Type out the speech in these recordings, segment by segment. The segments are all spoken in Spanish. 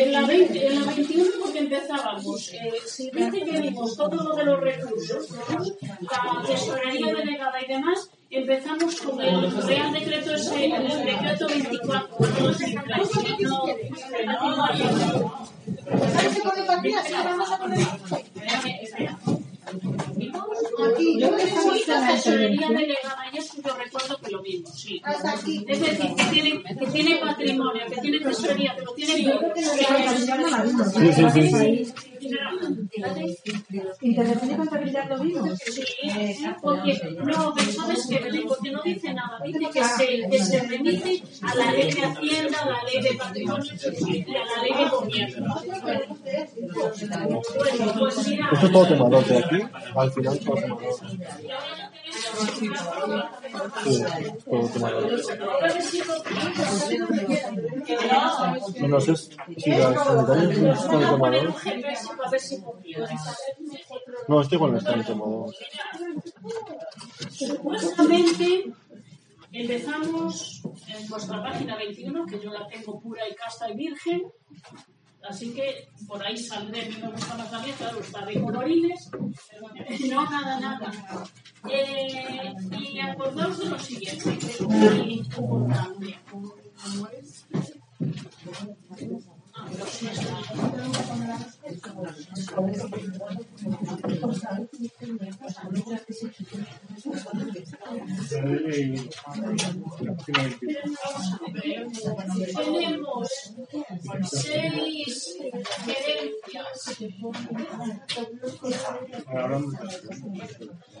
En la, 20, en la 21 porque empezábamos, eh, si dice que vimos todo lo de los recursos, la tesorería delegada y demás, empezamos con el Real Decreto ese, el Decreto 24. No, Aquí, yo sí, la tesorería delegada y eso yo recuerdo que lo mismo, sí. Es decir, que tiene, que tiene patrimonio, que tiene tesorería, que lo tiene. Sí, sí, sí. Sí. Intervención y contabilidad lo mismo. Sí, porque no, pero sabes que porque no dice nada, dice que se, que se remite a la ley de Hacienda, a la ley de patrimonio y a la ley de gobierno. Bueno, pues mira. Esto es todo aquí, al final todo. Sí. No, sé si la sanitaria es todo temadote. No, este igual no está en temadote. Supuestamente empezamos en nuestra página 21, que yo la tengo pura y casta y virgen, así que por ahí saldré, me gusta más mía, claro, está de colorines, no, nada, nada. Eh, y acordaos de lo siguiente, que es muy importante. Tenemos seis gerencias.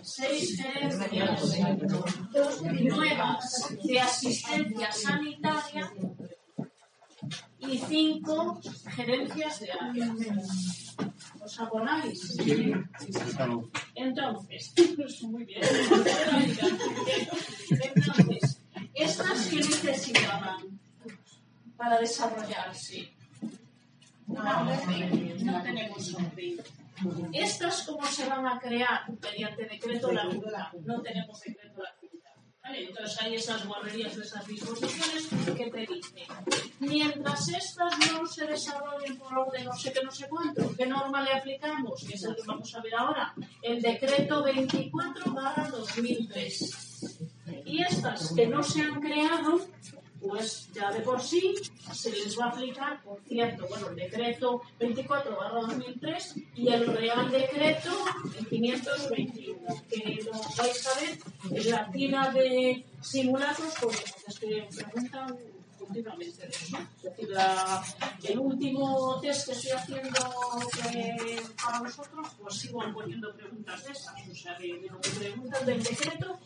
Seis gerencias nuevas de asistencia sanitaria y cinco gerencias de área. ¿Os abonáis? Entonces, muy bien. Entonces, estas que necesitaban para desarrollarse. No, no tenemos orden. Estas, ¿cómo se van a crear? Mediante decreto la. No tenemos decreto la. Entonces hay esas guarrerías de esas disposiciones que te dicen. Mientras estas no se desarrollen por orden no sé qué, no sé cuánto, ¿qué norma le aplicamos? Que es el que vamos a ver ahora. El decreto 24 barra 2003. Y estas que no se han creado, pues ya de por sí se les va a aplicar, por cierto, bueno, el decreto 24 barra 2003 y el real decreto 521, que lo vais a ver la tira de simulacros, porque es que preguntan continuamente de. Es decir, el último test que estoy haciendo que- para nosotros, pues sigo poniendo preguntas de esas, o sea, de, de del decreto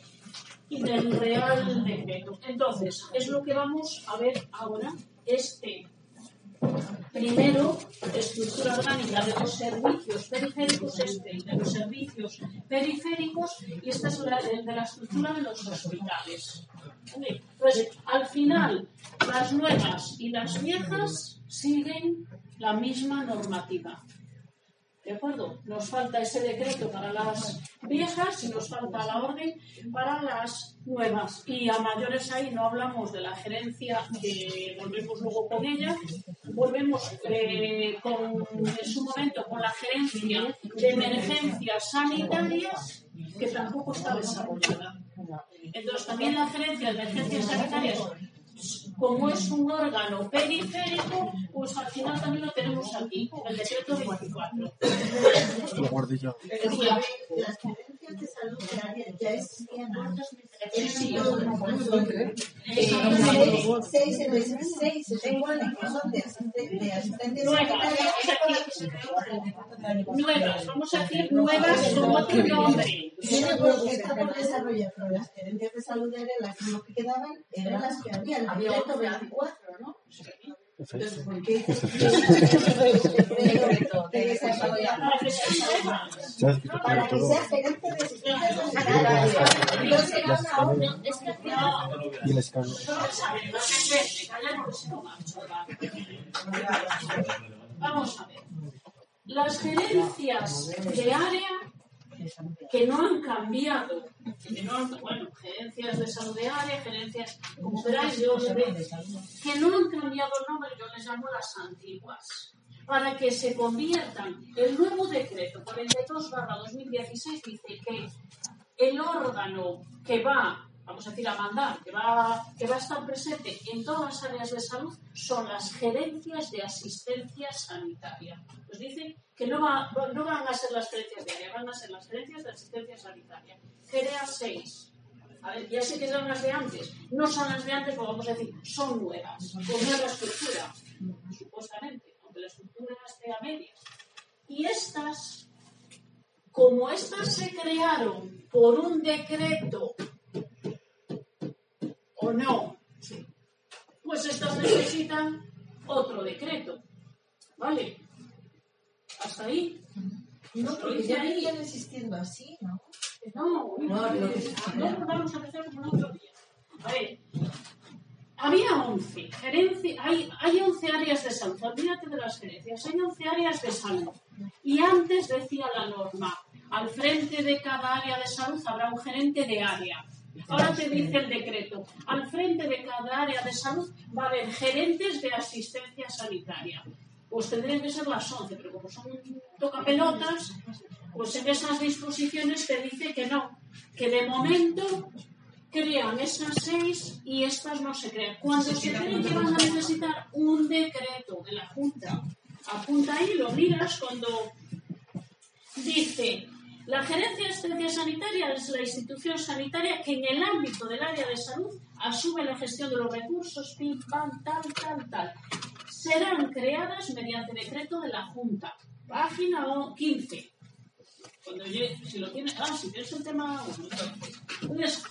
y del Real Decreto. Entonces, es lo que vamos a ver ahora. Este, primero, estructura orgánica de los servicios periféricos, este, de los servicios periféricos, y esta es el de la estructura de los hospitales. ¿Vale? Pues, al final, las nuevas y las viejas siguen la misma normativa. ¿De acuerdo? Nos falta ese decreto para las viejas y nos falta la orden para las nuevas. Y a mayores ahí no hablamos de la gerencia, que volvemos luego con ella. Volvemos eh, en su momento con la gerencia de emergencias sanitarias, que tampoco está desarrollada. Entonces, también la gerencia de emergencias sanitarias como es un órgano periférico, pues al final también lo tenemos aquí, el decreto 24. Ya, antes. Sí, Eh, seis, seis Nuevas, vamos a decir nuevas con otro nombre. Tiene por- está por desarrollar, pero las de salud eran las que quedaban, eran las que había, el decreto 24, ¿no? Vamos a ver. Las gerencias de área que no han cambiado, que no han- bueno, gerencias de salud de área, gerencias, como veráis, yo que no han cambiado el nombre, yo les llamo las antiguas, para que se conviertan. El nuevo decreto 42-2016 dice que el órgano que va, vamos a decir, a mandar, que va, que va a estar presente en todas las áreas de salud, son las gerencias de asistencia sanitaria. Pues dice que no, va- no van a ser las gerencias de área, van a ser las gerencias de asistencia sanitaria. GEREA 6. A ver, ya sé que son las de antes. No son las de antes, pero vamos a decir, son nuevas, con nueva estructura, supuestamente, aunque la estructura esté a medias. Y estas como estas se crearon por un decreto otro decreto. ¿Vale? Hasta ahí. No, porque ya venían existiendo así, ¿no? No, No, no, no, vamos a empezar como otro día. A ver, había 11, gerencia, hay, hay 11 áreas de salud, olvídate de las gerencias, hay 11 áreas de salud. Y antes decía la norma, al frente de cada área de salud habrá un gerente de área. Ahora te dice el decreto, al frente de cada área de salud va a haber gerentes de asistencia sanitaria. Pues tendrían que ser las 11, pero como son tocapelotas, pues en esas disposiciones te dice que no, que de momento crean esas seis y estas no se crean. Cuando se creen que van a necesitar un decreto de la Junta, apunta ahí, lo miras cuando dice la gerencia de asistencia sanitaria es la institución sanitaria que en el ámbito del área de salud asume la gestión de los recursos, pim, pam, tal, tal, tal. Serán creadas mediante decreto de la Junta. Página o- 15. Cuando llegue, si lo tienes, ah, si tienes el tema. Entonces,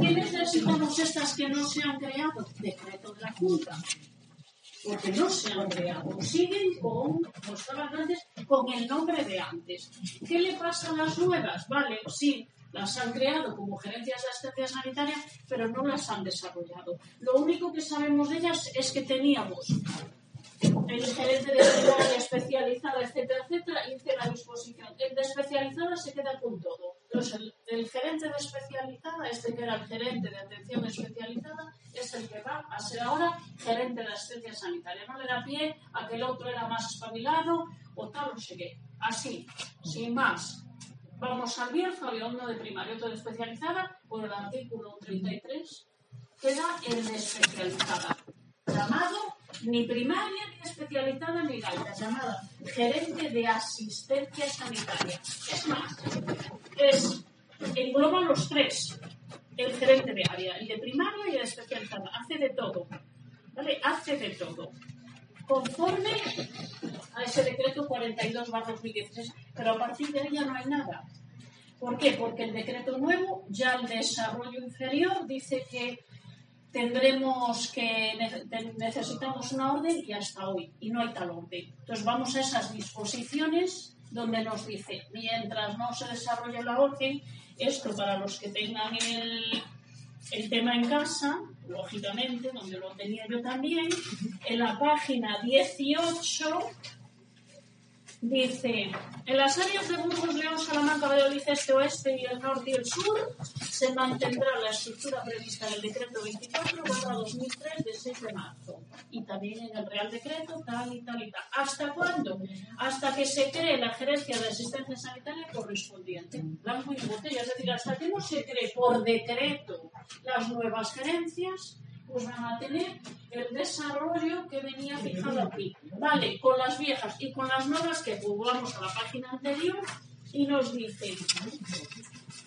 ¿qué necesitamos estas que no se han creado? Decreto de la Junta. Porque no se han creado. Siguen con, estaban antes, con el nombre de antes. ¿Qué le pasa a las nuevas? Vale, sí, las han creado como gerencias de asistencia sanitaria, pero no las han desarrollado. Lo único que sabemos de ellas es que teníamos el gerente de especializada, etcétera, etcétera, hice la disposición. El de especializada se queda con todo. Entonces, el, el gerente de especializada, este que era el gerente de atención especializada, es el que va a ser ahora gerente de asistencia sanitaria. No le da pie a que el otro era más espabilado o tal, no sé qué. Así, sin más. Vamos al viejo, había uno de primaria, otro de especializada, por el artículo 33, queda el de especializada llamado ni primaria, ni especializada, ni alta, llamada gerente de asistencia sanitaria. Es más, es, engloba los tres, el gerente de área, el de primaria y el especializada, hace de todo, ¿vale? Hace de todo. Conforme a ese decreto 42 2016, pero a partir de ahí ya no hay nada. ¿Por qué? Porque el decreto nuevo, ya el desarrollo inferior, dice que tendremos que necesitamos una orden y hasta hoy y no hay tal orden. Entonces vamos a esas disposiciones donde nos dice mientras no se desarrolle la orden, esto para los que tengan el, el tema en casa, lógicamente, donde lo tenía yo también, en la página 18 Dice, en las áreas de Burgos, León, Salamanca, Valladolid, Este, Oeste y el Norte y el Sur se mantendrá la estructura prevista en el decreto 24 2003 de 6 de marzo y también en el Real Decreto tal y tal y tal. ¿Hasta cuándo? Hasta que se cree la gerencia de asistencia sanitaria correspondiente. Blanco y botella, es decir, hasta que no se cree por decreto las nuevas gerencias, pues van a tener el desarrollo que venía fijado aquí. Vale, con las viejas y con las nuevas que pues vamos a la página anterior y nos dice,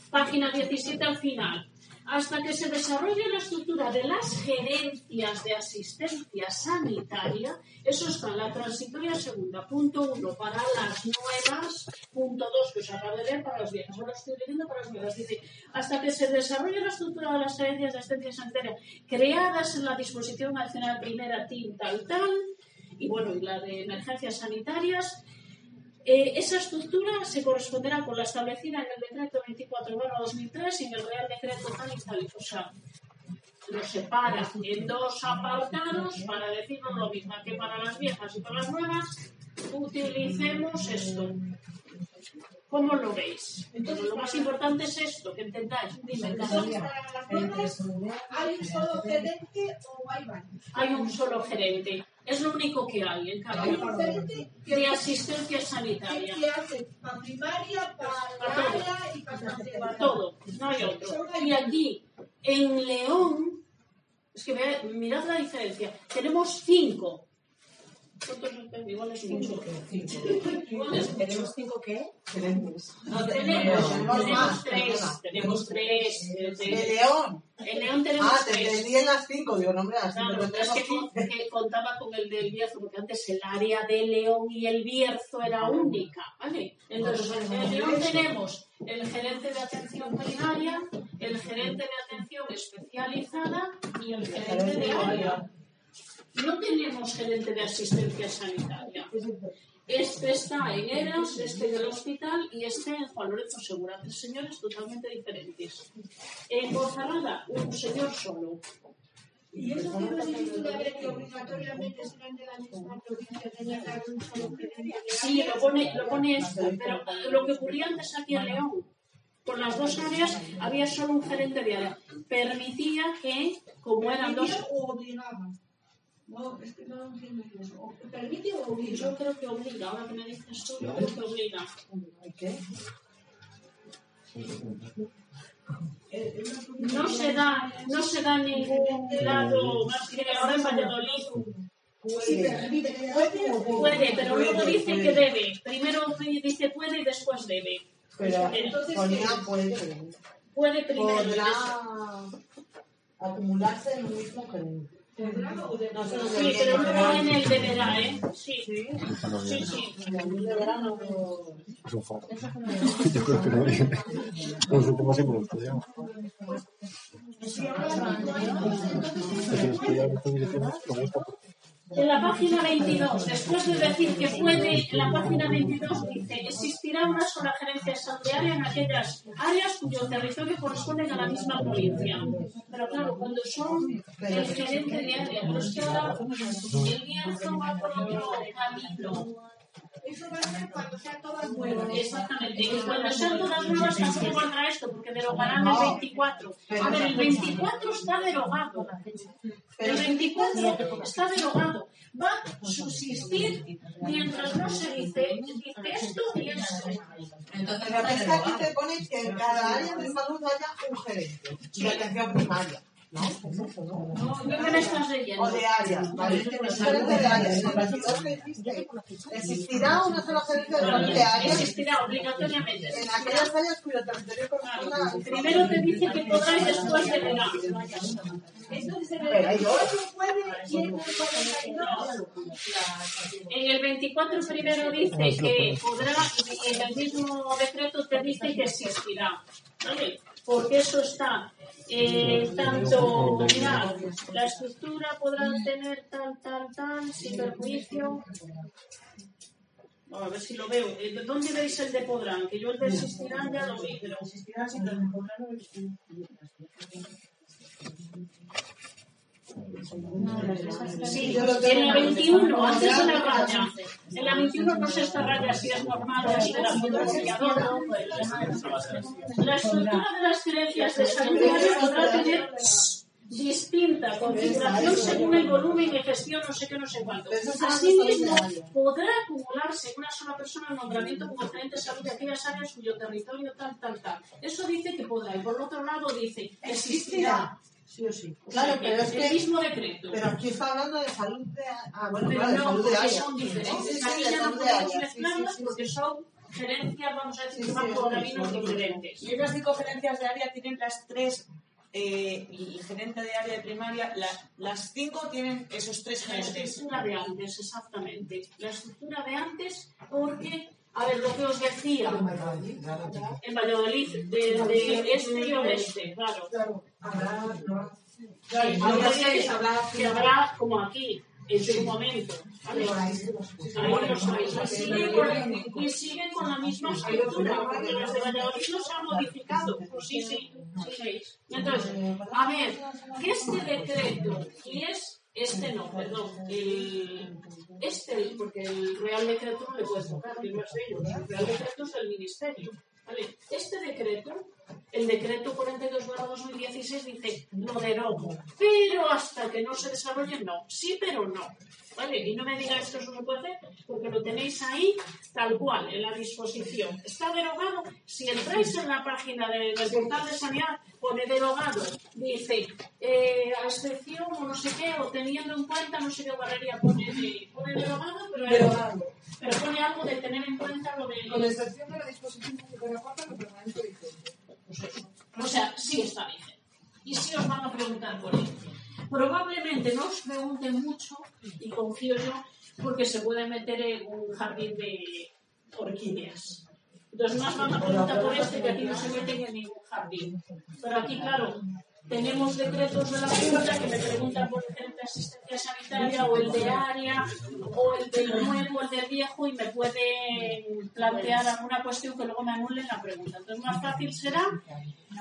página 17 al final, hasta que se desarrolle la estructura de las gerencias de asistencia sanitaria, eso está en la transitoria segunda, punto uno, para las nuevas, punto dos, que os acabo de leer para las viejas, ahora estoy leyendo para las nuevas, dice, hasta que se desarrolle la estructura de las gerencias de asistencia sanitaria creadas en la disposición nacional primera, TIN, tal, tal, y bueno, y la de emergencias sanitarias, eh, esa estructura se corresponderá con la establecida en el decreto 24-2003 y en el Real Decreto tal y tal. O sea, lo separa en dos apartados para decirnos lo mismo que para las viejas y para las nuevas. Utilicemos esto. ¿Cómo lo veis? Entonces, lo más importante es esto, que entendáis. Dime, ¿hay un solo gerente o hay varios? hay un solo gerente. Es lo único que hay en cada uno. De asistencia sanitaria. hace para primaria, para Para todo. área y para Para todo, no hay otro. Y aquí, en León, es que mirad la diferencia, tenemos cinco. Igual es mucho. ¿Tenemos cinco qué? Gerentes. No, tenemos, tenemos tenemos tres, tenemos tres. ¿De De- León? En León tenemos Ah, te tres. entendí en las cinco. Digo, no, hombre, las cinco Claro, es que, tenemos que contaba con el del Bierzo, porque antes el área de León y el Bierzo era única, ¿vale? Entonces, en León tenemos el gerente de atención primaria, el gerente de atención especializada y el gerente de área. No tenemos gerente de asistencia sanitaria. Este está en Eras, este en el hospital y este en Juan Lorenzo Segura. Tres señores totalmente diferentes. En Ponferrada, un señor solo. Y eso quiere decir de que obligatoriamente serán de la misma provincia, tenía que haber un solo gerente. Sí, lo pone, lo pone esto, pero lo que ocurría antes aquí en León, por las dos áreas había solo un gerente de área. Permitía que, como eran dos. No, es que no entiendo eso. ¿O ¿Permite o obliga? yo creo que obliga, ahora que me dices tú, yo creo que obliga. ¿Qué? No se da, no se da ningún lado más que ahora en Valladolid. Puede Puede, pero luego dice que debe. Primero dice puede y después debe. Pero Entonces, puede. Puede primero. Podrá acumularse en un mismo gerente. De- Sí, pero no en el deberá, ¿eh? Sí, Sí. sí, sí. De verano. Es un faro. Yo creo que no viene. No sé, tema siempre lo estudiamos. Si ahora no hay, entonces Es que estudiar estas direcciones me gusta porque En la página 22, después de decir que puede, en la página 22 dice, existirá una sola gerencia sanitaria en aquellas áreas cuyo territorio corresponde a la misma provincia. Pero claro, cuando son el gerente de área, pero es que ahora el Bierzo va por otro camino. Eso va a ser cuando sean todas nuevas. Exactamente. Y cuando sean todas nuevas tampoco valdrá esto, porque derogarán el 24. A ver, el 24 está derogado. El 24 está derogado. Va a subsistir mientras no se dice, dice esto y esto. Entonces, es que aquí te pone que en cada área de salud haya un gerente de atención primaria. ¿No? ¿no? ¿Qué me estás leyendo? O de áreas, ¿vale? Gerente de áreas. En el 22 que dijiste, existirá una sola gerente de salud de áreas Existirá obligatoriamente. en aquellas áreas cuyo territorio corresponda Primero te dice que podrá y después deberá. Entonces, en el Pero hay dos. 24 puede y en el 42 En el 24 primero dice que podrá, y en el mismo decreto te dice que existirá. ¿Vale? Porque eso está eh, tanto, mirad, la estructura podrá tener tal, tal, tal, sin perjuicio. A ver si lo veo. Eh, ¿Dónde veis el de podrán? Que yo el de existirán ya lo vi, pero existirán sin perjuicio. Sí, en la 21, antes de la raya. En la 21 no sé esta raya si es normal o si potenciador. La estructura de las gerencias de salud podrá tener distinta configuración según el volumen y gestión, no sé qué, no sé cuánto. Asimismo, podrá acumularse en una sola persona el nombramiento como gerente de salud de aquellas áreas cuyo territorio tal, tal, tal. Eso dice que podrá. Y por otro lado dice existirá. Sí o sí. Claro, pero es el que. mismo decreto. Pero aquí está hablando de salud de. Ah, bueno, Pero claro, de no, salud de porque área. son Sí, diferentes. sí, Aquí de ya no de podemos. Sí, mezclarlas sí, sí, porque son gerencias, vamos a decir, Sí, que van sí, por sí, caminos sí. diferentes. Y esas cinco gerencias de área tienen las tres eh, el gerente de área de primaria, la- las cinco tienen esos tres La gerentes. estructura de antes, exactamente. La estructura de antes, porque, a ver, lo que os decía, en Valladolid, de, de este y oeste, claro. Sí, habrá que- habrá como aquí, en su momento. ¿vale? Y siguen con la misma estructura, porque las de Valladolid no se han modificado. Pues sí, sí, sí. Entonces, a ver, que este decreto, y es, este no, perdón, el, este, porque el Real Decreto no le puede tocar, que no es de ellos, el Real Decreto es del Ministerio. ¿vale? Este decreto, el decreto 42-2016 dice, lo derogo, pero hasta que no se desarrolle, no. Sí, pero no. ¿Vale? Y no me diga esto no se puede hacer, porque lo tenéis ahí tal cual, en la disposición. Está derogado. Si entráis en la página de- del portal de sanidad, pone derogado. Dice, eh, a excepción o no sé qué, o teniendo en cuenta, no sé qué barrería pone, de- pone derogado, pero, Derogado. pero pone algo de tener en cuenta lo de... Con excepción de la disposición de la cuarta, lo permanente vigente. O sea, sí está vigente. Y sí os van a preguntar por él. Probablemente no os pregunten mucho, y confío yo, porque se puede meter en un jardín de orquídeas. Los más van a preguntar por este, que aquí no se meten en ningún jardín. Pero aquí, claro, tenemos decretos de la Junta que me preguntan por el gerente de asistencia sanitaria o el de área o el del nuevo, el del viejo y me pueden plantear alguna cuestión que luego me anulen la pregunta. Entonces, más fácil será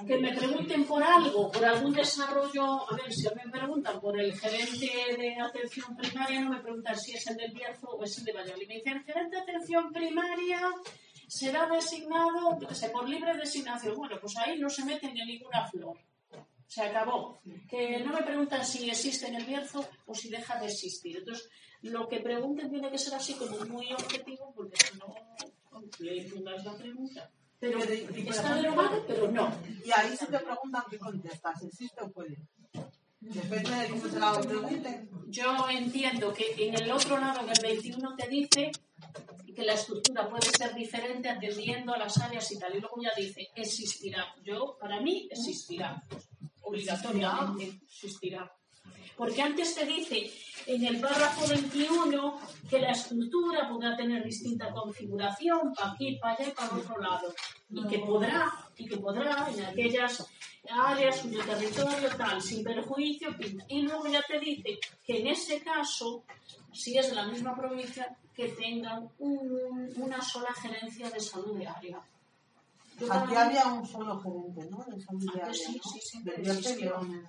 que me pregunten por algo, por algún desarrollo. A ver, si me preguntan por el gerente de atención primaria, no me preguntan si es el del Bierzo o es el de Valladolid. Me dicen, gerente de atención primaria será designado, por libre designación. Bueno, pues ahí no se mete ni ninguna flor. Se acabó. Que no me preguntan si existe en el Bierzo o si deja de existir. Entonces, lo que pregunten tiene que ser así como muy objetivo, porque si no, le fundas la pregunta. Pero está derogado, pero no. Y ahí se te preguntan qué contestas, ¿existe o puede? Depende de cómo te la pregunten. Yo entiendo que en el otro lado, en el 21, te dice que la estructura puede ser diferente atendiendo a las áreas y tal. Y luego ya dice, existirá. Yo, para mí, existirá. Obligatoriamente existirá. Porque antes te dice en el párrafo 21 que la estructura podrá tener distinta configuración para aquí, para allá y para otro lado. Y que podrá, y que podrá en aquellas áreas cuyo territorio tal, sin perjuicio, y luego ya te dice que en ese caso, si es de la misma provincia, que tengan un- una sola gerencia de salud de área. Yo Aquí había un solo gerente, ¿no? De de área, Antes sí, ¿no? sí, sí, Del existió. León.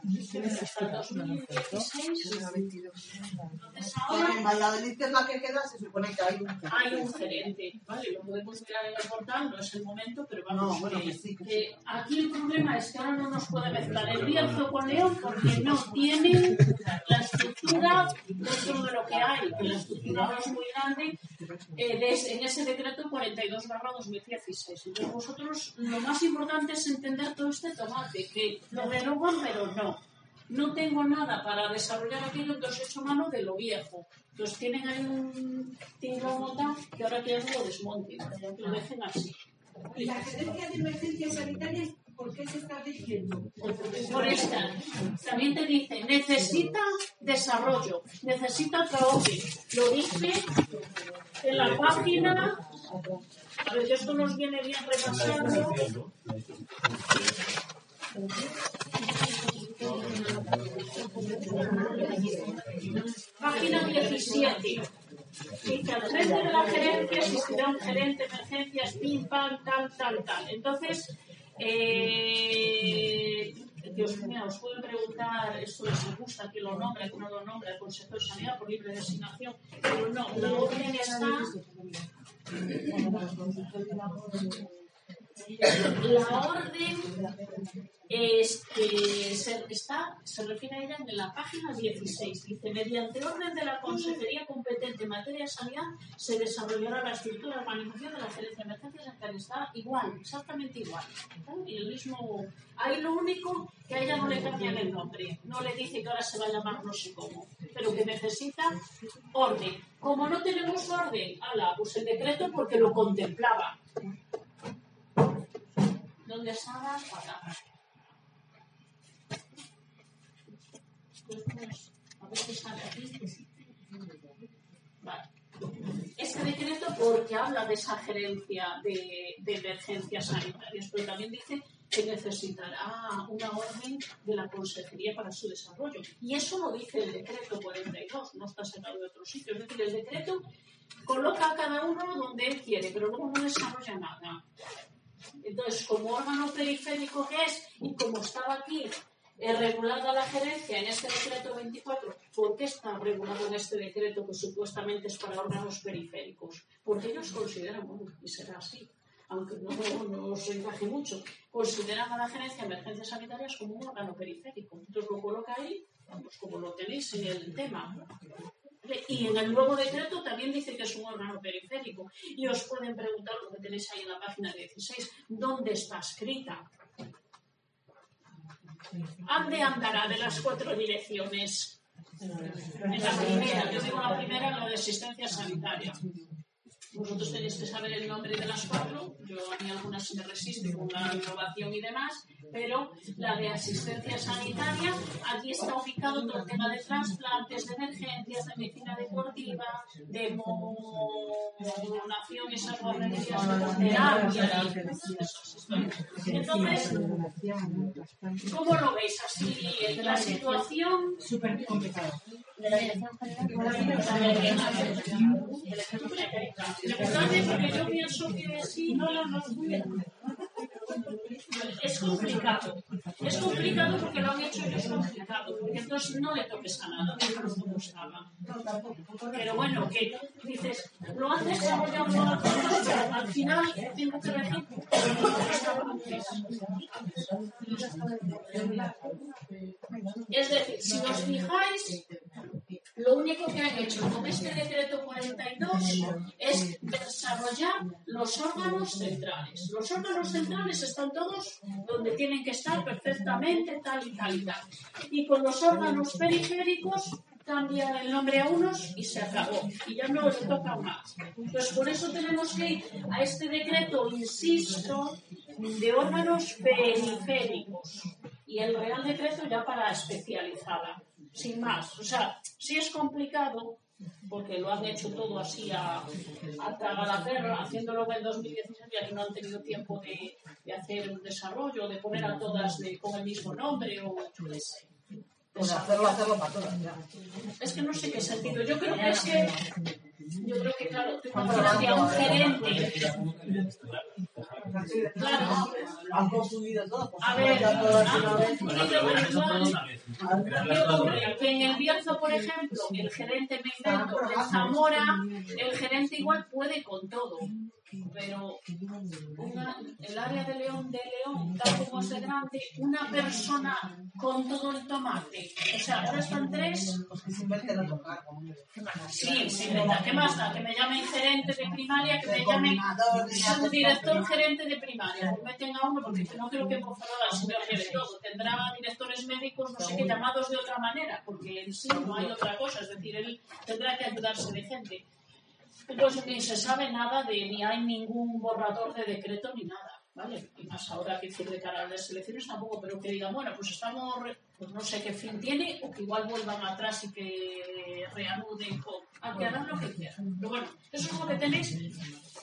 hasta el 2016. Entonces Porque ahora en Valladolid, que es la que queda, se supone que hay un gerente. hay un gerente, ¿vale? Lo podemos mirar en el portal, no es el momento, pero vamos, No, bueno, que, que sí, que que aquí el problema es que ahora no nos puede mezclar el Bierzo con León porque no tienen la estructura dentro de lo que hay, que la estructura ahora es muy grande, eh, de- en ese decreto 42 2016. Entonces vosotros lo más importante es entender todo este tomate, que lo derogan pero no. No tengo nada para desarrollar aquello, entonces he hecho mano de lo viejo. Entonces tienen ahí un tinglón tal que ahora quieren que lo desmonten, que lo dejen así. ¿Y la gerencia de emergencias sanitarias por qué se está diciendo? Por esta, también te dice, necesita desarrollo, necesita trabajo. Lo dice en la página. A ver, esto nos viene bien repasarlo. Página 17. Dice, al frente de la gerencia existirá un gerente emergencias, pim, pam, tal, tal, tal. Entonces, eh, Dios mío, os pueden preguntar, esto les gusta, que lo nombra, que no lo nombra, el Consejo de Sanidad por libre designación, pero no, la orden está Merci. La orden este, se, está, se refiere a ella en la página 16. Dice, mediante orden de la Consejería competente en materia de sanidad, se desarrollará la estructura de organización de la gerencia de emergencias está igual, exactamente igual. Y el mismo... Ahí lo único que a ella no le cambian el nombre. No le dice que ahora se va a llamar no sé cómo, pero que necesita orden. Como no tenemos orden, ala, pues el decreto porque lo contemplaba. ¿Dónde estaba? Acá. Pues, a ver qué sale aquí. Vale. Este decreto porque habla de esa gerencia de, de emergencias sanitarias, pero también dice que necesitará una orden de la Consejería para su desarrollo. Y eso lo dice el decreto 42, no está sacado de otro sitio. Es decir, el decreto coloca a cada uno donde él quiere, pero luego no desarrolla nada. Entonces, como órgano periférico que es, y como estaba aquí eh, regulada la gerencia en este decreto 24, ¿por qué está regulado en este decreto que supuestamente es para órganos periféricos? Porque ellos consideran, bueno, y será así, aunque no, no os encaje mucho, consideran a la gerencia de emergencias sanitarias como un órgano periférico. Entonces lo coloca ahí, pues como lo tenéis en el tema. Y en el nuevo decreto también dice que es un órgano periférico. Y os pueden preguntar lo que tenéis ahí en la página 16, ¿dónde está escrita? ¿Dónde andará de las cuatro direcciones? En la primera, yo digo la primera, la de asistencia sanitaria. Vosotros tenéis que saber el nombre de las cuatro. Yo a mí algunas me resisten con la innovación y demás, pero la de asistencia sanitaria, aquí está ubicado todo el tema de trasplantes, de emergencias, de medicina deportiva, de terapia. Entonces, ¿cómo lo veis así? La situación. Súper complicado. porque yo pienso que sí, no, no, no, es complicado. Es complicado porque lo han hecho ellos complicado, porque entonces no le toques a nada, como estaba. Pero bueno, que dices, lo has desarrollado pero al final tengo que decir que no. Es decir, si os fijáis, lo único que han hecho con este decreto 42 es desarrollar los órganos centrales. Los órganos centrales están todos donde tienen que estar perfectamente, tal y tal y tal. Y con los órganos periféricos cambian el nombre a unos y se acabó. Y ya no les toca más. Entonces, por eso tenemos que ir a este decreto, insisto, de órganos periféricos. Y el Real Decreto ya para especializada sin más. O sea, sí es complicado, porque lo han hecho todo así a, a tragar la perra, haciéndolo en 2016 ya que no han tenido tiempo de, de hacer un desarrollo, de poner a todas de, con el mismo nombre o yo qué sé. Pues hacerlo, hacerlo para todas. Ya. Es que no sé qué sentido. Yo creo que es que. Yo creo que, claro, tú imagínate a un gerente. Claro. Han confundido todo. A ver. ¿Qué ocurre? Que en el Bierzo, por ejemplo, el gerente me invento de Zamora, el gerente igual puede con todo. Pero una- el área de León de León, tal como es de grande, una persona con todo el tomate. O sea, ahora están tres. Pues que se otro cargo. Sí, ¿qué da? Que me llamen gerente de primaria, que me llamen atención gerente de primaria. Pues meten a uno porque no creo que por favor al señor lleve todo. Tendrá directores médicos, no sé qué, llamados de otra manera, porque en sí no hay otra cosa. Es decir, él tendrá que ayudarse de gente. Entonces ni se sabe nada de, ni hay ningún borrador de decreto ni nada. ¿Vale? Y más ahora que decir de cara a las elecciones tampoco, pero que digan, bueno, pues estamos, pues no sé qué fin tiene, o que igual vuelvan atrás y que reanuden con, a que hagan lo que quieran. Pero bueno, eso es lo que tenéis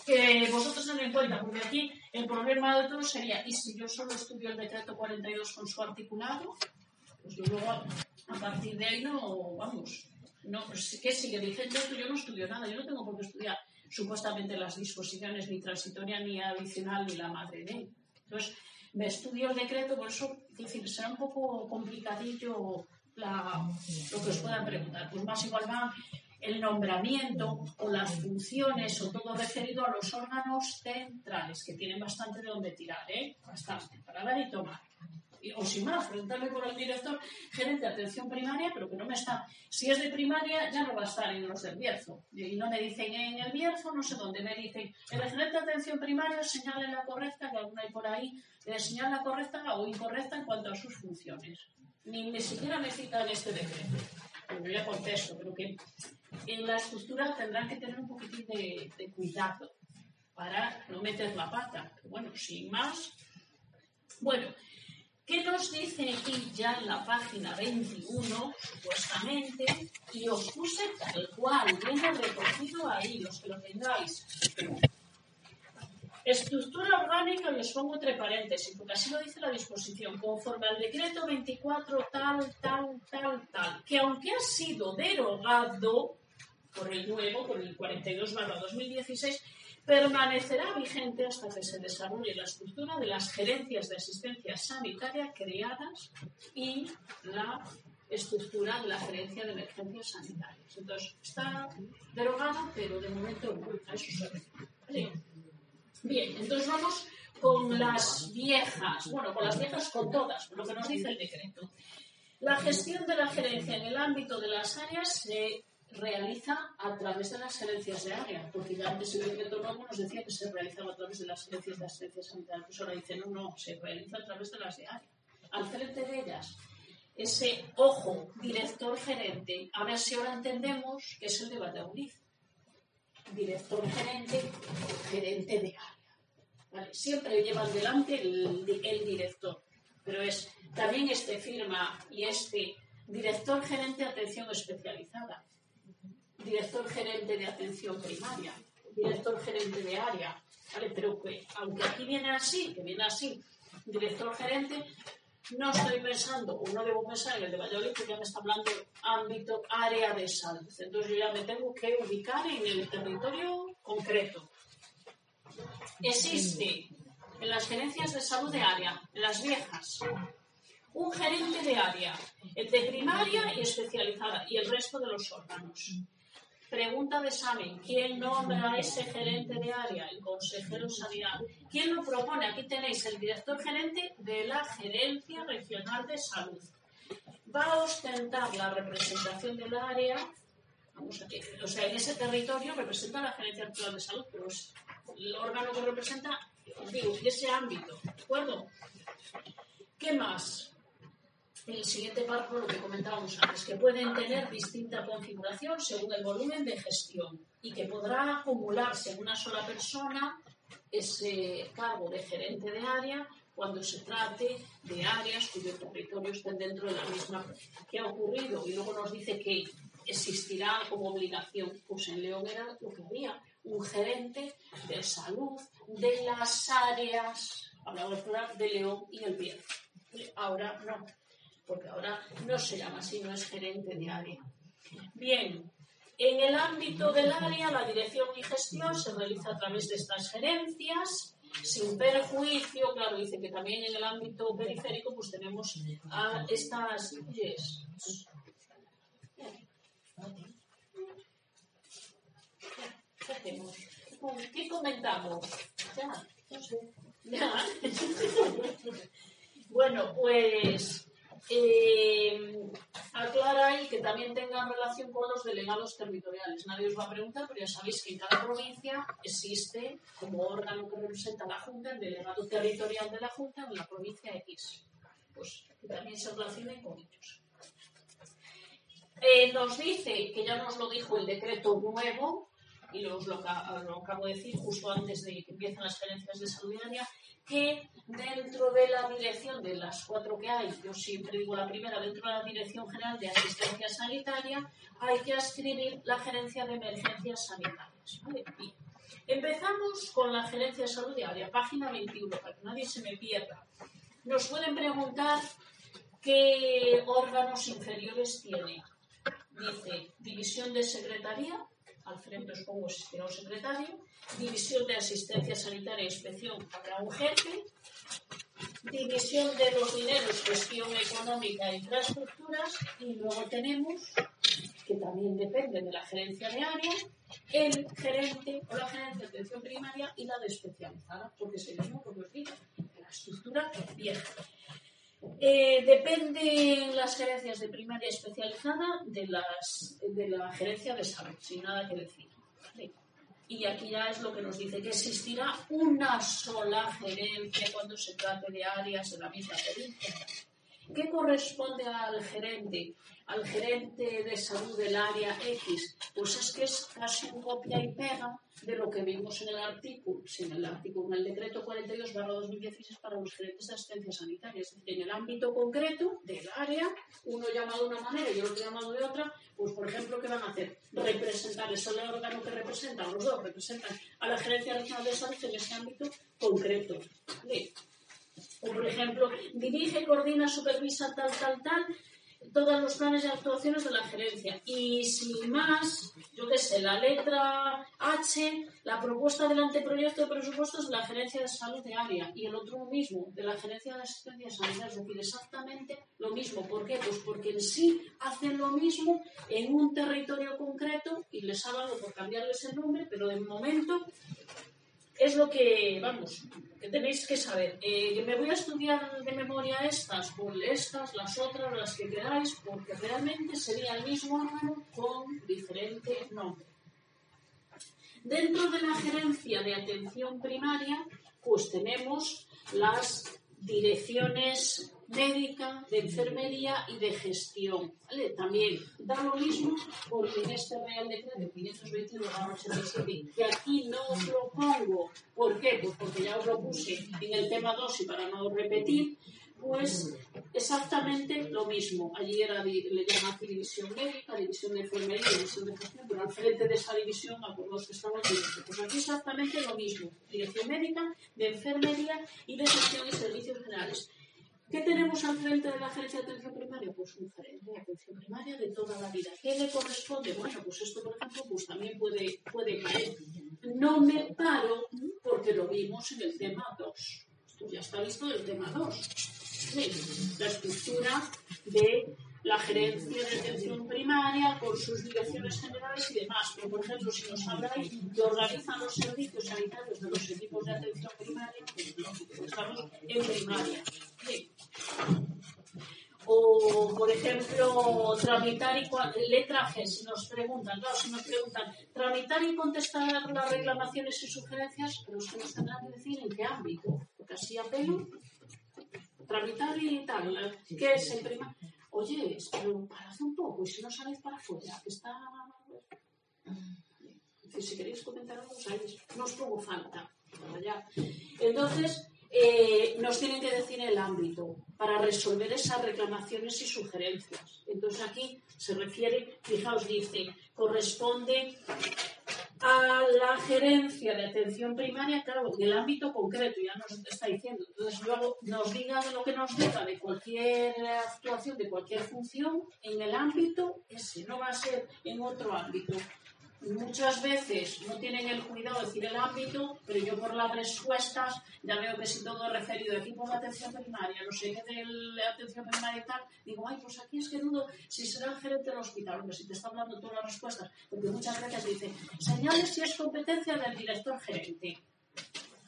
que vosotros tened en cuenta, porque aquí el problema de todo sería, y si yo solo estudio el decreto 42 con su articulado, pues yo luego a, partir de ahí no, vamos, no, pues, ¿qué sigue vigente esto? Yo no estudio nada, yo no tengo por qué estudiar supuestamente las disposiciones ni transitoria ni adicional ni la madre de él. Entonces, me estudio el decreto, por eso, es decir, será un poco complicadillo la- lo que os puedan preguntar. Pues más igual va el nombramiento o las funciones o todo referido a los órganos centrales, que tienen bastante de donde tirar, ¿eh? Bastante, para dar y tomar. O sin más, preguntarle por el director gerente de atención primaria, pero que no me está. Si es de primaria, ya no va a estar en los del Bierzo. Y no me dicen en el Bierzo, no sé dónde. Me dicen, el gerente de atención primaria señale la correcta, que alguna hay por ahí, eh, señala correcta o incorrecta en cuanto a sus funciones. Ni, ni siquiera me citan este decreto. Yo ya contesto, pero que en la estructura tendrán que tener un poquitín de, cuidado para no meter la pata. Bueno, sin más. Bueno, ¿Qué nos dice aquí ya en la página 21, supuestamente? Y os puse tal cual, viene recogido ahí, los que lo tengáis. Estructura orgánica, os pongo entre paréntesis, porque así lo dice la disposición, conforme al decreto 24 tal, tal, tal, tal, que aunque ha sido derogado por el nuevo, por el 42 2016, permanecerá vigente hasta que se desarrolle la estructura de las gerencias de asistencia sanitaria creadas y la estructura de la gerencia de emergencias sanitarias. Entonces, está derogada, pero de momento no, a eso se refiere. Bien, entonces vamos con las viejas, bueno, con las viejas con todas, lo que nos dice el decreto. La gestión de la gerencia en el ámbito de las áreas se realiza a través de las gerencias de área, porque ya antes el decreto nuevo nos decía que se realizaba a través de las gerencias de asistencia sanitaria, pues ahora dice no, no, se realiza a través de las de área. Al frente de ellas, ese ojo director gerente, a ver si ahora entendemos que es el de Valladolid. Director gerente, gerente de área. ¿Vale? Siempre lleva delante el, el director, pero es también este firma y este director gerente de atención especializada director gerente de atención primaria, director gerente de área, ¿vale? Pero que, aunque aquí viene así, que viene así, director gerente, no estoy pensando, o no debo pensar en el de Valladolid, porque ya me está hablando ámbito, área de salud. Entonces yo ya me tengo que ubicar en el territorio concreto. Existe en las gerencias de salud de área, en las viejas, un gerente de área, el de primaria y especializada, y el resto de los órganos. Pregunta de examen. ¿Quién nombra a ese gerente de área? El consejero sanidad. ¿Quién lo propone? Aquí tenéis el director gerente de la Gerencia Regional de Salud. Va a ostentar la representación del área. O sea, en ese territorio representa la Gerencia Regional de Salud, pero es el órgano que representa, digo, ese ámbito. ¿De acuerdo? ¿Qué más? el siguiente párrafo lo que comentábamos antes, que pueden tener distinta configuración según el volumen de gestión y que podrá acumularse en una sola persona ese cargo de gerente de área cuando se trate de áreas cuyo territorio estén dentro de la misma. ¿Qué ha ocurrido? Y luego nos dice que existirá como obligación. Pues en León era lo que había, un gerente de salud de las áreas, hablamos de León y el Bierzo. Ahora no porque ahora no se llama así, no es gerente de área. Bien, en el ámbito del área, la dirección y gestión se realiza a través de estas gerencias, sin perjuicio, claro, dice que también en el ámbito periférico pues tenemos a estas... ¿Qué comentamos? Ya, no sé. Ya. bueno, pues eh, aclara ahí que también tengan relación con los delegados territoriales. Nadie os va a preguntar, pero ya sabéis que en cada provincia existe como órgano que representa la Junta el delegado territorial de la Junta en la provincia X. Pues que también se relacionen con ellos. Eh, nos dice, que ya nos lo dijo el decreto nuevo, y lo, lo, acabo de decir justo antes de que empiecen las gerencias de salud diaria, que dentro de la dirección de las cuatro que hay, yo siempre digo la primera, dentro de la Dirección General de Asistencia Sanitaria, hay que escribir la gerencia de emergencias sanitarias. Empezamos con la gerencia de salud diaria, página 21, para que nadie se me pierda. Nos pueden preguntar qué órganos inferiores tiene. Dice, división de secretaría, al frente os pongo sistema secretario, división de asistencia sanitaria e inspección habrá un jefe, división de los dineros, gestión económica e infraestructuras, y luego tenemos, que también depende de la gerencia de área, el gerente o la gerencia de atención primaria y la de especializada, porque mismo, como os digo, la estructura vieja. Eh, dependen las gerencias de primaria especializada de, las, de la gerencia de salud, sin nada que decir. Y aquí ya es lo que nos dice que existirá una sola gerencia cuando se trate de áreas de la misma provincia. ¿Qué corresponde al gerente? Al gerente de salud del área X. Pues es que es casi un copia y pega de lo que vimos en el artículo, sí, en el artículo, en el decreto 42 2016 para los gerentes de asistencia sanitaria. Es decir, en el ámbito concreto del área, uno llamado de una manera y otro llamado de otra, pues por ejemplo, ¿qué van a hacer? Representar, es el órgano que representan, los dos representan a la gerencia regional de salud en ese ámbito concreto. ¿Vale? O, por ejemplo, dirige, coordina, supervisa, tal, tal, tal, todos los planes y actuaciones de la gerencia. Y sin más, yo qué sé, la letra H, la propuesta del anteproyecto de presupuestos de la gerencia de salud de área y el otro mismo, de la gerencia de asistencia sanitaria, es decir, exactamente lo mismo. ¿Por qué? Pues porque en sí hacen lo mismo en un territorio concreto y les ha dado por cambiarles el nombre, pero de momento es lo que, vamos, que tenéis que saber. Eh, me voy a estudiar de memoria estas, por estas, las otras, las que queráis, porque realmente sería el mismo órgano con diferente nombre. Dentro de la gerencia de atención primaria, pues tenemos las direcciones médica, de enfermería y de gestión. ¿vale? También da lo mismo porque en este Real Decreto 521 que aquí no os lo pongo, ¿por qué? Pues porque ya os lo puse en el tema 2 y para no repetir, pues exactamente lo mismo. Allí era, le llaman división médica, división de enfermería, división de gestión, pero al frente de esa división, los que estamos viendo, pues aquí exactamente lo mismo. Dirección médica, de enfermería y de gestión y servicios generales. ¿Qué tenemos al frente de la gerencia de atención primaria? Pues un gerente de atención primaria de toda la vida. ¿Qué le corresponde? Bueno, pues esto, por ejemplo, pues también puede, puede caer. No me paro porque lo vimos en el tema 2. Esto ya está visto del tema 2. Sí, la estructura de la gerencia de atención primaria con sus direcciones generales y demás. Pero, por ejemplo, si nos habláis que organizan los servicios sanitarios de los equipos de atención primaria, pues lógico, estamos en primaria. O, por ejemplo, tramitar y letra G, si nos preguntan, claro, si nos preguntan, tramitar y contestar las reclamaciones y sugerencias, pero que nos tendrán que decir en qué ámbito, porque así apelo, tramitar y tal, ¿qué es en primaria? Oye, pero parad un poco, y si no salís para afuera, que está... Si queréis comentar algo, sabéis, no os pongo falta. Entonces, eh, nos tienen que decir el ámbito para resolver esas reclamaciones y sugerencias. Entonces aquí se refiere, fijaos, dice, corresponde a la gerencia de atención primaria, claro, en el ámbito concreto, ya nos está diciendo. Entonces, luego nos diga de lo que nos diga de cualquier actuación, de cualquier función, en el ámbito ese, no va a ser en otro ámbito muchas veces no tienen el cuidado de decir el ámbito, pero yo por las respuestas ya veo que si todo referido aquí por la atención primaria, no sé qué de la atención primaria y tal, digo, ay, pues aquí es que dudo si será el gerente del hospital, hombre, si te está hablando todas las respuestas, porque muchas veces dice, señales si es competencia del director gerente.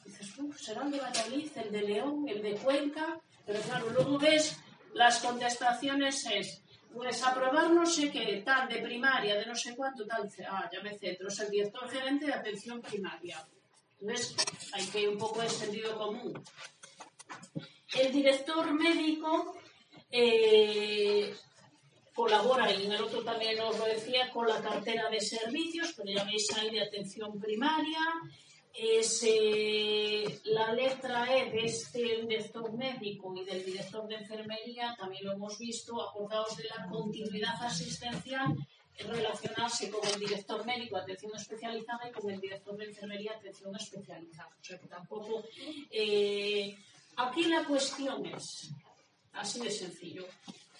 Dices, uff, será el de Valladolid, el de León, el de Cuenca, pero claro, luego ves las contestaciones es pues aprobar no sé qué, tal, de primaria, de no sé cuánto, tal, ah, ya me centro, es el director gerente de atención primaria. Entonces, hay que ir un poco de sentido común. El director médico eh, colabora, y en el otro también os lo decía, con la cartera de servicios, pero ya veis ahí de atención primaria, es eh, la letra E de este director médico y del director de enfermería, también lo hemos visto, acordados de la continuidad asistencial, relacionarse con el director médico atención especializada y con el director de enfermería atención especializada. O sea que tampoco. Eh, aquí la cuestión es, así de sencillo,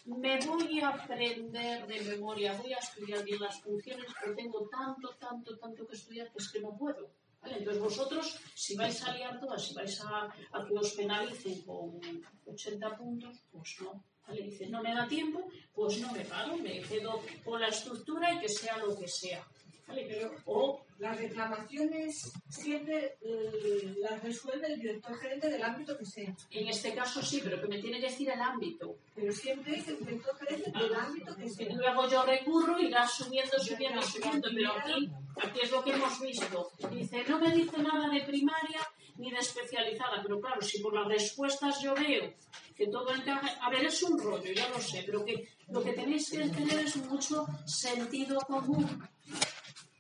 me voy a aprender de memoria, voy a estudiar bien las funciones, pero tengo tanto, tanto, tanto que estudiar que es que no puedo. Entonces vosotros, si vais a liar todas, si vais a, que os penalicen con 80 puntos, pues no. ¿Vale? Dice, no me da tiempo, pues no me paro, me quedo con la estructura y que sea lo que sea. Pero, o las reclamaciones siempre eh, las resuelve el director gerente del ámbito que sea. En este caso sí, pero que me tiene que decir el ámbito. Pero siempre es el director gerente del ámbito que sea. Luego yo recurro y irá subiendo, subiendo, subiendo. Pero aquí, aquí es lo que hemos visto. Dice, no me dice nada de primaria ni de especializada. Pero claro, si por las respuestas yo veo que todo encaje. A ver, es un rollo, ya lo sé, pero que lo que tenéis que tener es mucho sentido común.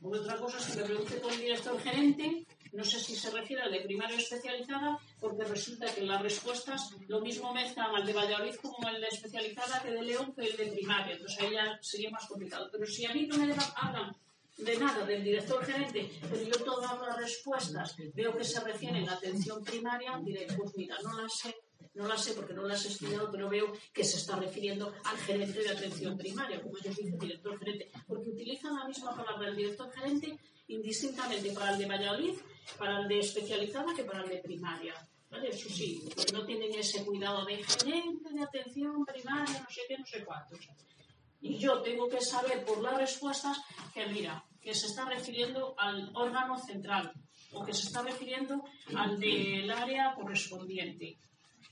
Otra cosa es que me pregunte con el director gerente, no sé si se refiere al de primaria especializada, porque resulta que las respuestas lo mismo mezclan al de Valladolid como el de especializada que de León que el de primaria. Entonces ahí ya sería más complicado. Pero si a mí no me hablan de nada del director gerente, pero yo todas las respuestas veo que se refieren a atención primaria, diré, pues mira, no las sé no la sé porque no las he estudiado, pero veo que se está refiriendo al gerente de atención primaria, como ellos dicen, director gerente, porque utilizan la misma palabra el director gerente indistintamente para el de Valladolid, para el de especializada que para el de primaria. ¿Vale? Eso sí, porque no tienen ese cuidado de gerente de atención primaria, no sé qué, no sé cuántos. Y yo tengo que saber por las respuestas que, mira, que se está refiriendo al órgano central o que se está refiriendo al del área correspondiente.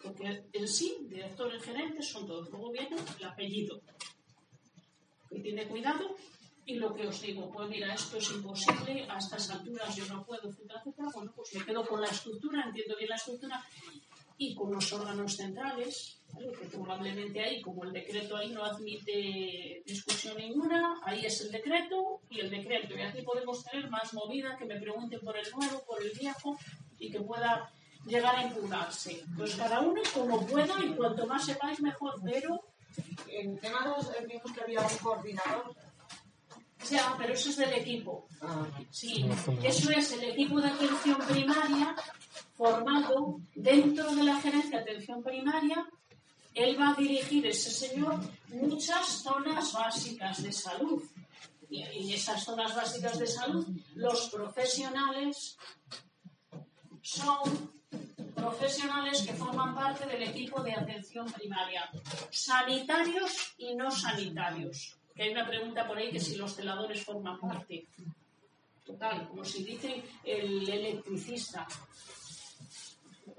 Porque en sí, director y gerente son todos. Luego viene el apellido. Que tiene cuidado. Y lo que os digo, pues mira, esto es imposible, a estas alturas yo no puedo, etcétera, etcétera. Bueno, pues me quedo con la estructura, entiendo bien la estructura, y con los órganos centrales, que probablemente ahí, como el decreto ahí no admite discusión ninguna, ahí es el decreto y el decreto. Y aquí podemos tener más movida, que me pregunten por el nuevo, por el viejo, y que pueda llegar a impugnarse. Pues cada uno como pueda y cuanto más sepáis mejor, pero... En tema de vimos que había un coordinador. Ya, pero eso es del equipo. Sí, eso es el equipo de atención primaria formado dentro de la gerencia de atención primaria. Él va a dirigir, ese señor, muchas zonas básicas de salud. Y esas zonas básicas de salud, los profesionales son profesionales que forman parte del equipo de atención primaria, sanitarios y no sanitarios. Que hay una pregunta por ahí que si los celadores forman parte. Total, como si dice el electricista.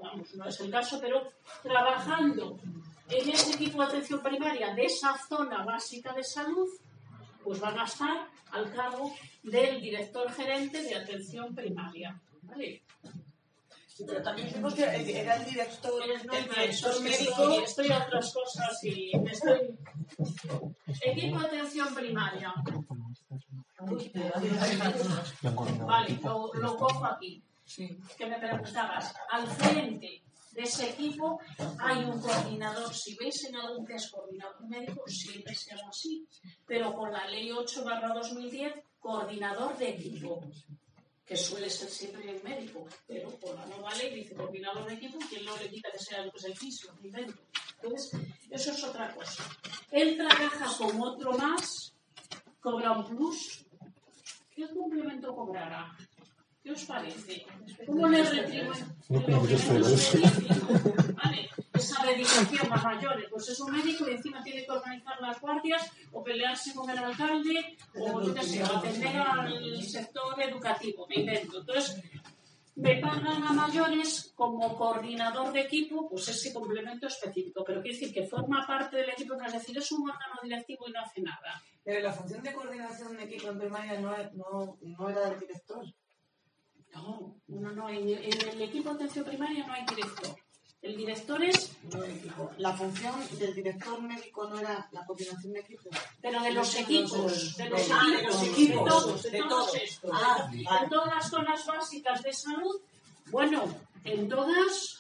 Vamos, no es el caso, pero trabajando en ese equipo de atención primaria de esa zona básica de salud, pues van a estar al cargo del director gerente de atención primaria. ¿Vale? Pero también vimos que era el director, el director médico. Estoy a otras cosas y estoy. Equipo de atención primaria. Vale, lo, lo cojo aquí. Que me preguntabas. Al frente de ese equipo hay un coordinador. Si veis en algún que es coordinador médico, siempre se llama así. Pero con la ley 8 2010, coordinador de equipo que suele ser siempre el médico, pero por la nueva ley dice coordinador de equipo, quien no le quita que sea pues, el físico, el médico. Entonces, eso es otra cosa. Él trabaja con otro más, cobra un plus. ¿Qué complemento cobrará? ¿Qué os parece? ¿Cómo le retribuye? ¿Vale? Esa dedicación a mayores. Pues es un médico y encima tiene que organizar las guardias o pelearse con el alcalde o yo qué sé, atender al sector educativo, me invento. Entonces, me pagan a mayores como coordinador de equipo, pues ese complemento específico. Pero quiere decir que forma parte del equipo, no es decir, es un órgano directivo y no hace nada. Pero la función de coordinación de equipo en primaria no, no, no era del director. No, no, no. En, en el equipo de atención primaria no hay director. El director es. La función del director médico no era la coordinación de equipos. Pero de los equipos. De los ah, equipos. De todos. De todos estos. Ah, en todas las zonas básicas de salud. Bueno, en todas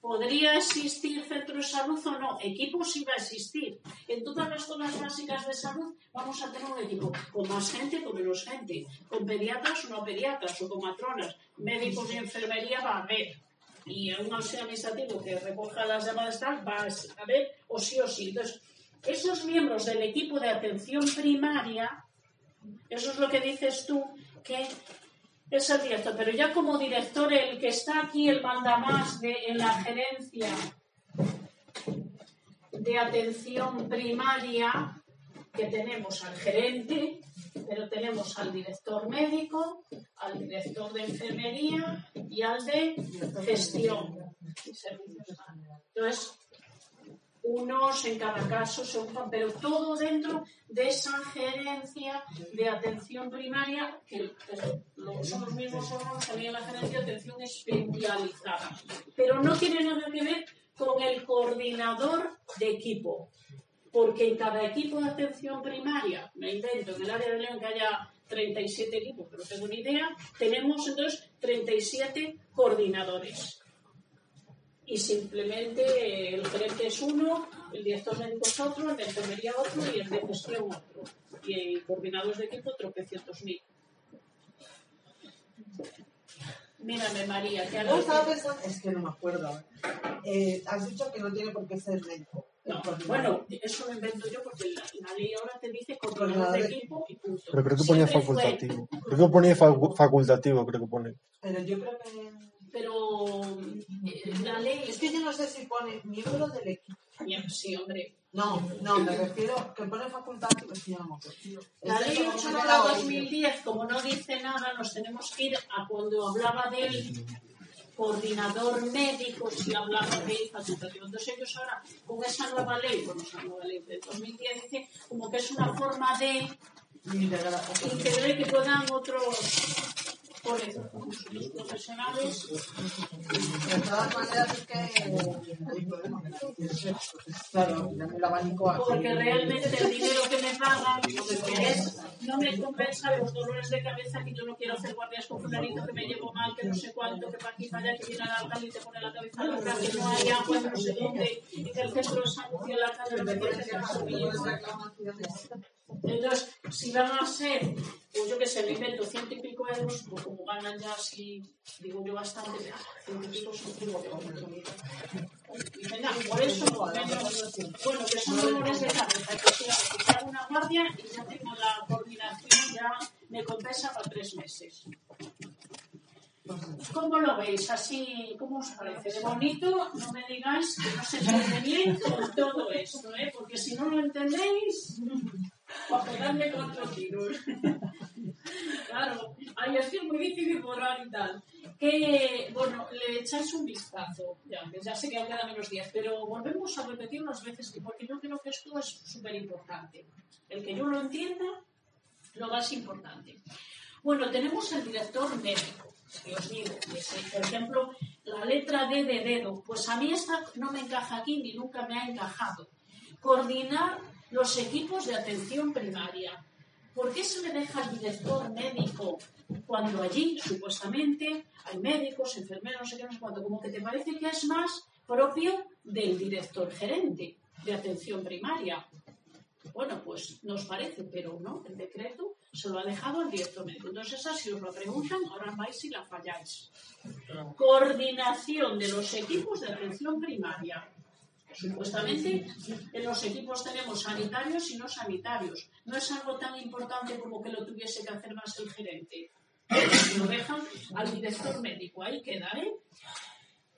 podría existir centro de salud o no. Equipos iba a existir. En todas las zonas básicas de salud vamos a tener un equipo con más gente, con menos gente, con pediatras o no pediatras, o con matronas, médicos y enfermería va a haber y un auxilio administrativo que recoja las llamadas tal, va a ver o sí o sí. Entonces, esos miembros del equipo de atención primaria, eso es lo que dices tú, que es el director, pero ya como director, el que está aquí, el manda más de, en la gerencia de atención primaria, que tenemos al gerente, pero tenemos al director médico, al director de enfermería y al de gestión Entonces, unos en cada caso se ocupan, pero todo dentro de esa gerencia de atención primaria, que son los mismos órganos también la gerencia de atención especializada. Pero no tiene nada que ver con el coordinador de equipo. Porque en cada equipo de atención primaria, me invento, en el área de León que haya 37 equipos, pero tengo ni idea, tenemos entonces 37 coordinadores. Y simplemente el gerente es uno, el director médico es otro, el de enfermería otro y el de gestión otro. Y coordinadores de equipo tropecientos mil. Mírame, María, que estaba pensando, es que no me acuerdo. Eh, has dicho que no tiene por qué ser médico. No, bueno, eso lo invento yo porque la, la ley ahora te dice coordinador de equipo y punto. Pero creo que ponía Siempre fue- facultativo. Creo que ponía facu- facultativo, creo que pone. Pero yo creo que. Pero eh, la ley Es que yo no sé si pone miembro del equipo. Sí, hombre. No, no, me refiero que pone facultativo. Es que ya no me acuerdo. La ley eso, 8 como de la oí. 2010, como no dice nada, nos tenemos que ir a cuando hablaba del coordinador médico, si hablamos de infatuación entonces ellos ahora, con esa nueva ley, con esa nueva ley de 2010, como que es una forma de integrar y que puedan otros por eso, los profesionales De todas maneras, es que. Claro, el abanico porque realmente el dinero que me pagan compensa, no me compensa los dolores de cabeza que yo no quiero hacer guardias con fulanito que me llevo mal, que no sé cuánto, que para aquí, para allá, que viene al alcalde y te pone la cabeza loca, que no hay agua, no sé dónde, y que el centro de salud y el alcalde no me hacer mío. Entonces, si van a ser, pues yo que sé, me invento ciento y pico euros, pues como ganan ya así, digo yo bastante, ciento y pico son digo que y venga, por eso, bueno, que son dolores de cabeza, que hago una guardia y ya tengo la coordinación, ya me compensa para tres meses. ¿Cómo lo veis? Así, ¿cómo os parece? De bonito, no me digáis que no se entiende bien con todo esto, ¿eh? Porque si no lo entendéis, para pegarme cuatro tiros. claro, ahí que es muy difícil borrar y tal. Que, bueno, le echáis un vistazo, ya, ya sé que queda menos días, pero volvemos a repetir las veces que, porque yo creo que esto es súper importante. El que yo lo entienda, lo más importante. Bueno, tenemos el director médico, que os digo, por ejemplo, la letra D de dedo, pues a mí esta no me encaja aquí ni nunca me ha encajado. Coordinar los equipos de atención primaria. ¿Por qué se le deja al director médico cuando allí, supuestamente, hay médicos, enfermeros, no sé qué, no sé cuánto? Como que te parece que es más propio del director gerente de atención primaria. Bueno, pues nos parece, pero no, el decreto se lo ha dejado al director médico. Entonces, esa si os lo preguntan, ahora vais y la falláis. Coordinación de los equipos de atención primaria. Supuestamente en los equipos tenemos sanitarios y no sanitarios. No es algo tan importante como que lo tuviese que hacer más el gerente. Lo dejan al director médico, ahí queda, ¿eh?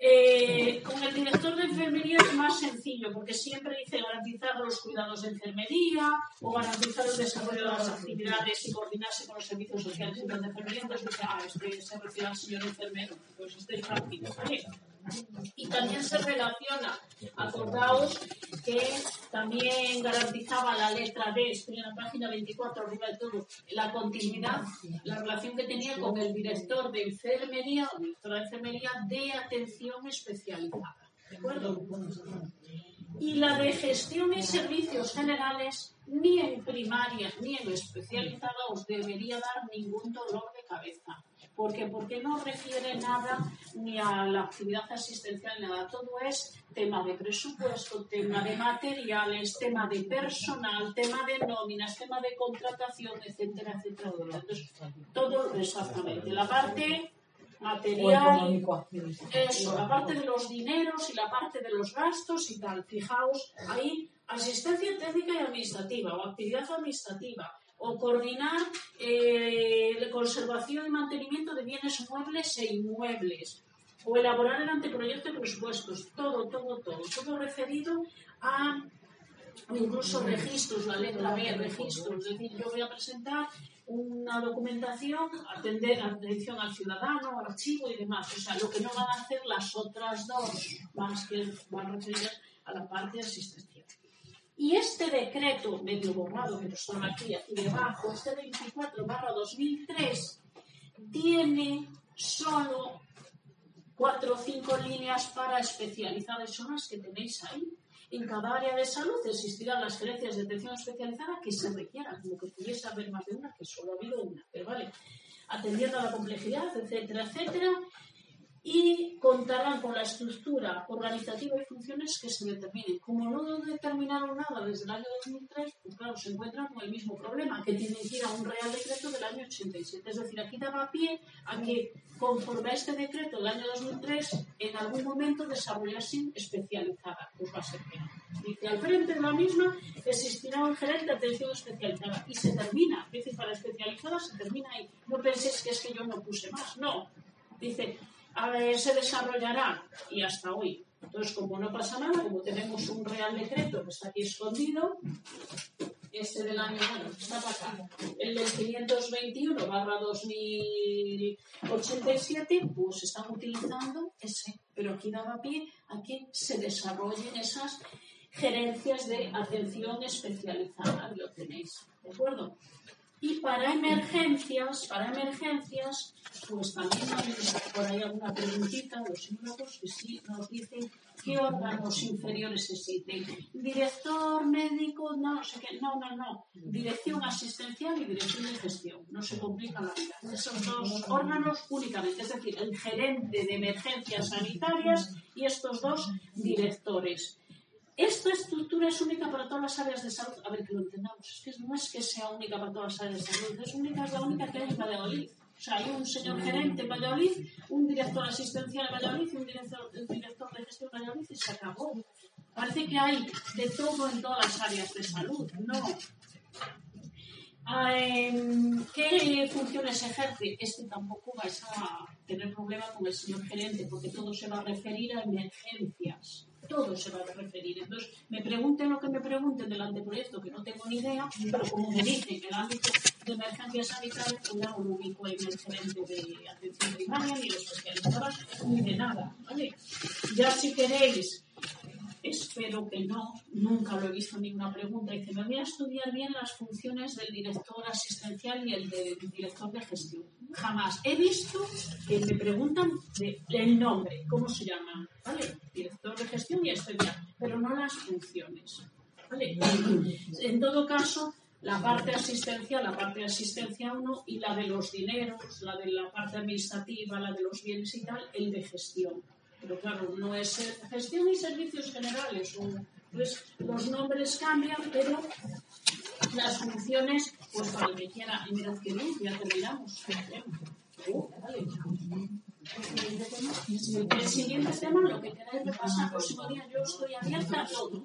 Eh, con el director de enfermería es más sencillo porque siempre dice garantizar los cuidados de enfermería o garantizar el desarrollo de las actividades y coordinarse con los servicios sociales y de enfermería. Entonces dice, ah, este se refiere al señor enfermero, pues este es práctico. ¿vale? Y también se relaciona, acordaos que también garantizaba la letra D, estoy en la página 24 arriba de todo, la continuidad, la relación que tenía con el director de enfermería o directora de enfermería de atención especializada. ¿De acuerdo? Y la de gestión y servicios generales, ni en primaria ni en especializada os debería dar ningún dolor de cabeza. ¿Por qué? Porque no refiere nada ni a la actividad asistencial, ni nada. Todo es tema de presupuesto, tema de materiales, tema de personal, tema de nóminas, tema de contratación, etcétera, etcétera. Entonces, todo exactamente. La parte material, eso, la parte de los dineros y la parte de los gastos y tal. Fijaos, ahí asistencia técnica y administrativa o actividad administrativa o coordinar eh, la conservación y mantenimiento de bienes muebles e inmuebles o elaborar el anteproyecto de presupuestos, todo, todo, todo, todo referido a incluso registros, la letra B, registros, es decir, yo voy a presentar una documentación, atender atención al ciudadano, archivo y demás, o sea, lo que no van a hacer las otras dos, más que van referidas a la parte asistencial. Y este decreto, medio borrado, pero son aquí, aquí debajo, este 24 barra 2003, tiene solo cuatro o cinco líneas para especializadas, son las que tenéis ahí. En cada área de salud existirán las gerencias de atención especializada que se requieran, como que pudiese haber más de una, que solo ha habido una, pero vale, atendiendo a la complejidad, etcétera, etcétera, y contarán con la estructura organizativa y funciones que se determinen. Como no determinaron nada desde el año 2003, pues claro, se encuentran con el mismo problema, que tienen que ir a un Real Decreto del año 87. Es decir, aquí daba pie a que, conforme a este decreto del año 2003, en algún momento desarrollasen especializada. Pues va a ser no. Dice, al frente de la misma existirá un gerente de atención especializada y se termina. Dice, para especializada se termina ahí. No penséis que es que yo no puse más. No. Dice, a ver, se desarrollará y hasta hoy. Entonces, como no pasa nada, como tenemos un real decreto que está aquí escondido, este del año, bueno, está acá, el del 521 barra 2087, pues están utilizando ese, pero aquí daba pie a que se desarrollen esas gerencias de atención especializada, lo tenéis, ¿de acuerdo? Y para emergencias, para emergencias, pues también hay por ahí alguna preguntita, los psicólogos que sí nos dicen qué órganos inferiores existen. Director médico, no, sé qué, no, no, no. Dirección asistencial y dirección de gestión. No se complica la vida. Esos dos órganos únicamente, es decir, el gerente de emergencias sanitarias y estos dos directores. Esta estructura es única para todas las áreas de salud. A ver, que lo entendamos. Es que no es que sea única para todas las áreas de salud. Es única, es la única que hay en Valladolid. O sea, hay un señor gerente en Valladolid, un director asistencial en Valladolid un director, un director de gestión en Valladolid y se acabó. Parece que hay de todo en todas las áreas de salud. No. Em, ¿Qué funciones ejerce? Este tampoco vais a tener problema con el señor gerente porque todo se va a referir a emergencias todo se va a referir. Entonces, me pregunten lo que me pregunten del anteproyecto, que no tengo ni idea, pero como me dicen el ámbito de emergencia sanitaria, pues ya no ubico en el gerente de atención primaria, ni de especializadas, ni de nada. ¿vale? Ya si queréis Espero que no, nunca lo he visto en ninguna pregunta. Dice, me voy a estudiar bien las funciones del director asistencial y el del director de gestión. Jamás. He visto que me preguntan el nombre, cómo se llama, ¿vale? Director de gestión y estudiar, pero no las funciones. ¿vale? En todo caso, la parte asistencial, la parte de asistencia 1 y la de los dineros, la de la parte administrativa, la de los bienes y tal, el de gestión. Pero claro, no es gestión y servicios generales. Pues los nombres cambian, pero las funciones, pues para el que quiera. Y mirad que bien, ya terminamos. El siguiente tema, lo que queráis repasar próximo día, yo estoy abierta a todo.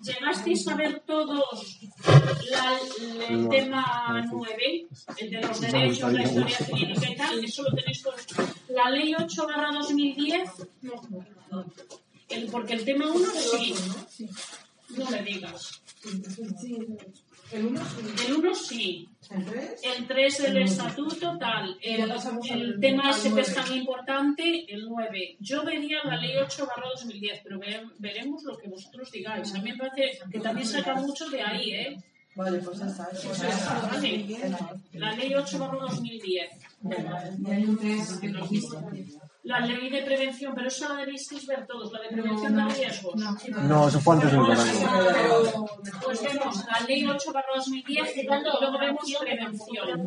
¿Llegasteis a ver todos la, el tema 9, el de los derechos, la historia clínica y tal? Eso lo tenéis todos. La ley 8 barra 2010, no. El, porque el tema 1 sí. No me digas. El 1 sí. El 1 sí. ¿El 3? El 3 el estatuto tal. El, el tema ese que es tan importante, el 9. Yo vería la ley 8 barra 2010, pero ve- veremos lo que vosotros digáis. A mí me parece que también saca mucho de ahí, ¿eh? Vale, pues ya está. Pues. La ley 8 barra 2010. Y hay un 3 que nos dice. La ley de prevención, pero eso la debisteis ver todos, la de prevención de riesgos. No, eso fue antes del verano. Pues vemos la ley 8 barra 2010 y luego vemos prevención.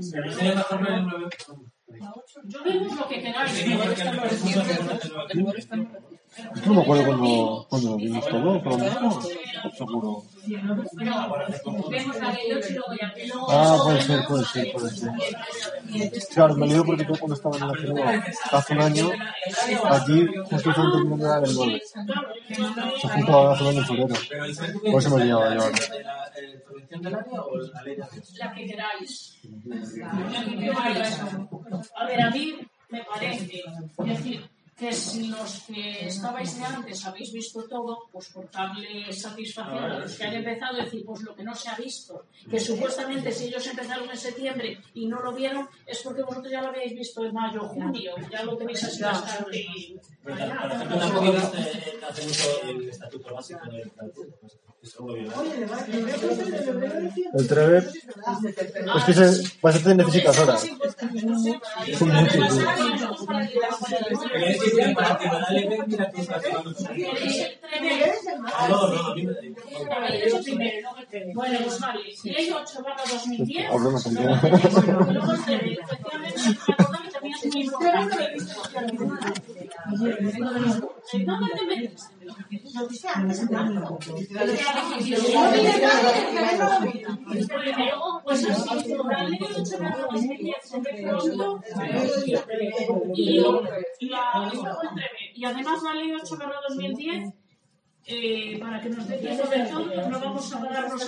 Yo vemos lo que queráis. Que no me acuerdo cuando, cuando lo vimos todo, pero seguro. Vemos la ley 8 y luego ya. y luego Ah, puede ser, puede ser, puede ser. Claro, me lío porque yo cuando estaba en la CNO hace un año, aquí justo estaba terminando la del 9. Se juntó hace un año en febrero. Por eso me liaba yo ahora. prevención del área o la ley de acceso? la que queráis. La que queráis. A ver, a mí me parece, es decir, que si los que estabais de antes habéis visto todo, pues por darle satisfacción a los que han empezado, decir, pues lo que no se ha visto, que supuestamente si ellos empezaron en septiembre y no lo vieron, es porque vosotros ya lo habéis visto en mayo, junio, ya lo tenéis así bastante. Por ejemplo, tampoco viste hace mucho el estatuto básico del. Pues. El Treve, es que se, vas a tener necesitas horas. Es tiene Bueno, pues vale, ley 8 barra 2010. Hablo una tontería. Luego el TV, efectivamente, me acordaba que también es muy importante. ¿Dónde te metiste? Así, la ley 8 barra 2010 se ve pronto y, además la ley 8 barra 2010 eh, para que nos dé tiempo no vamos a darnos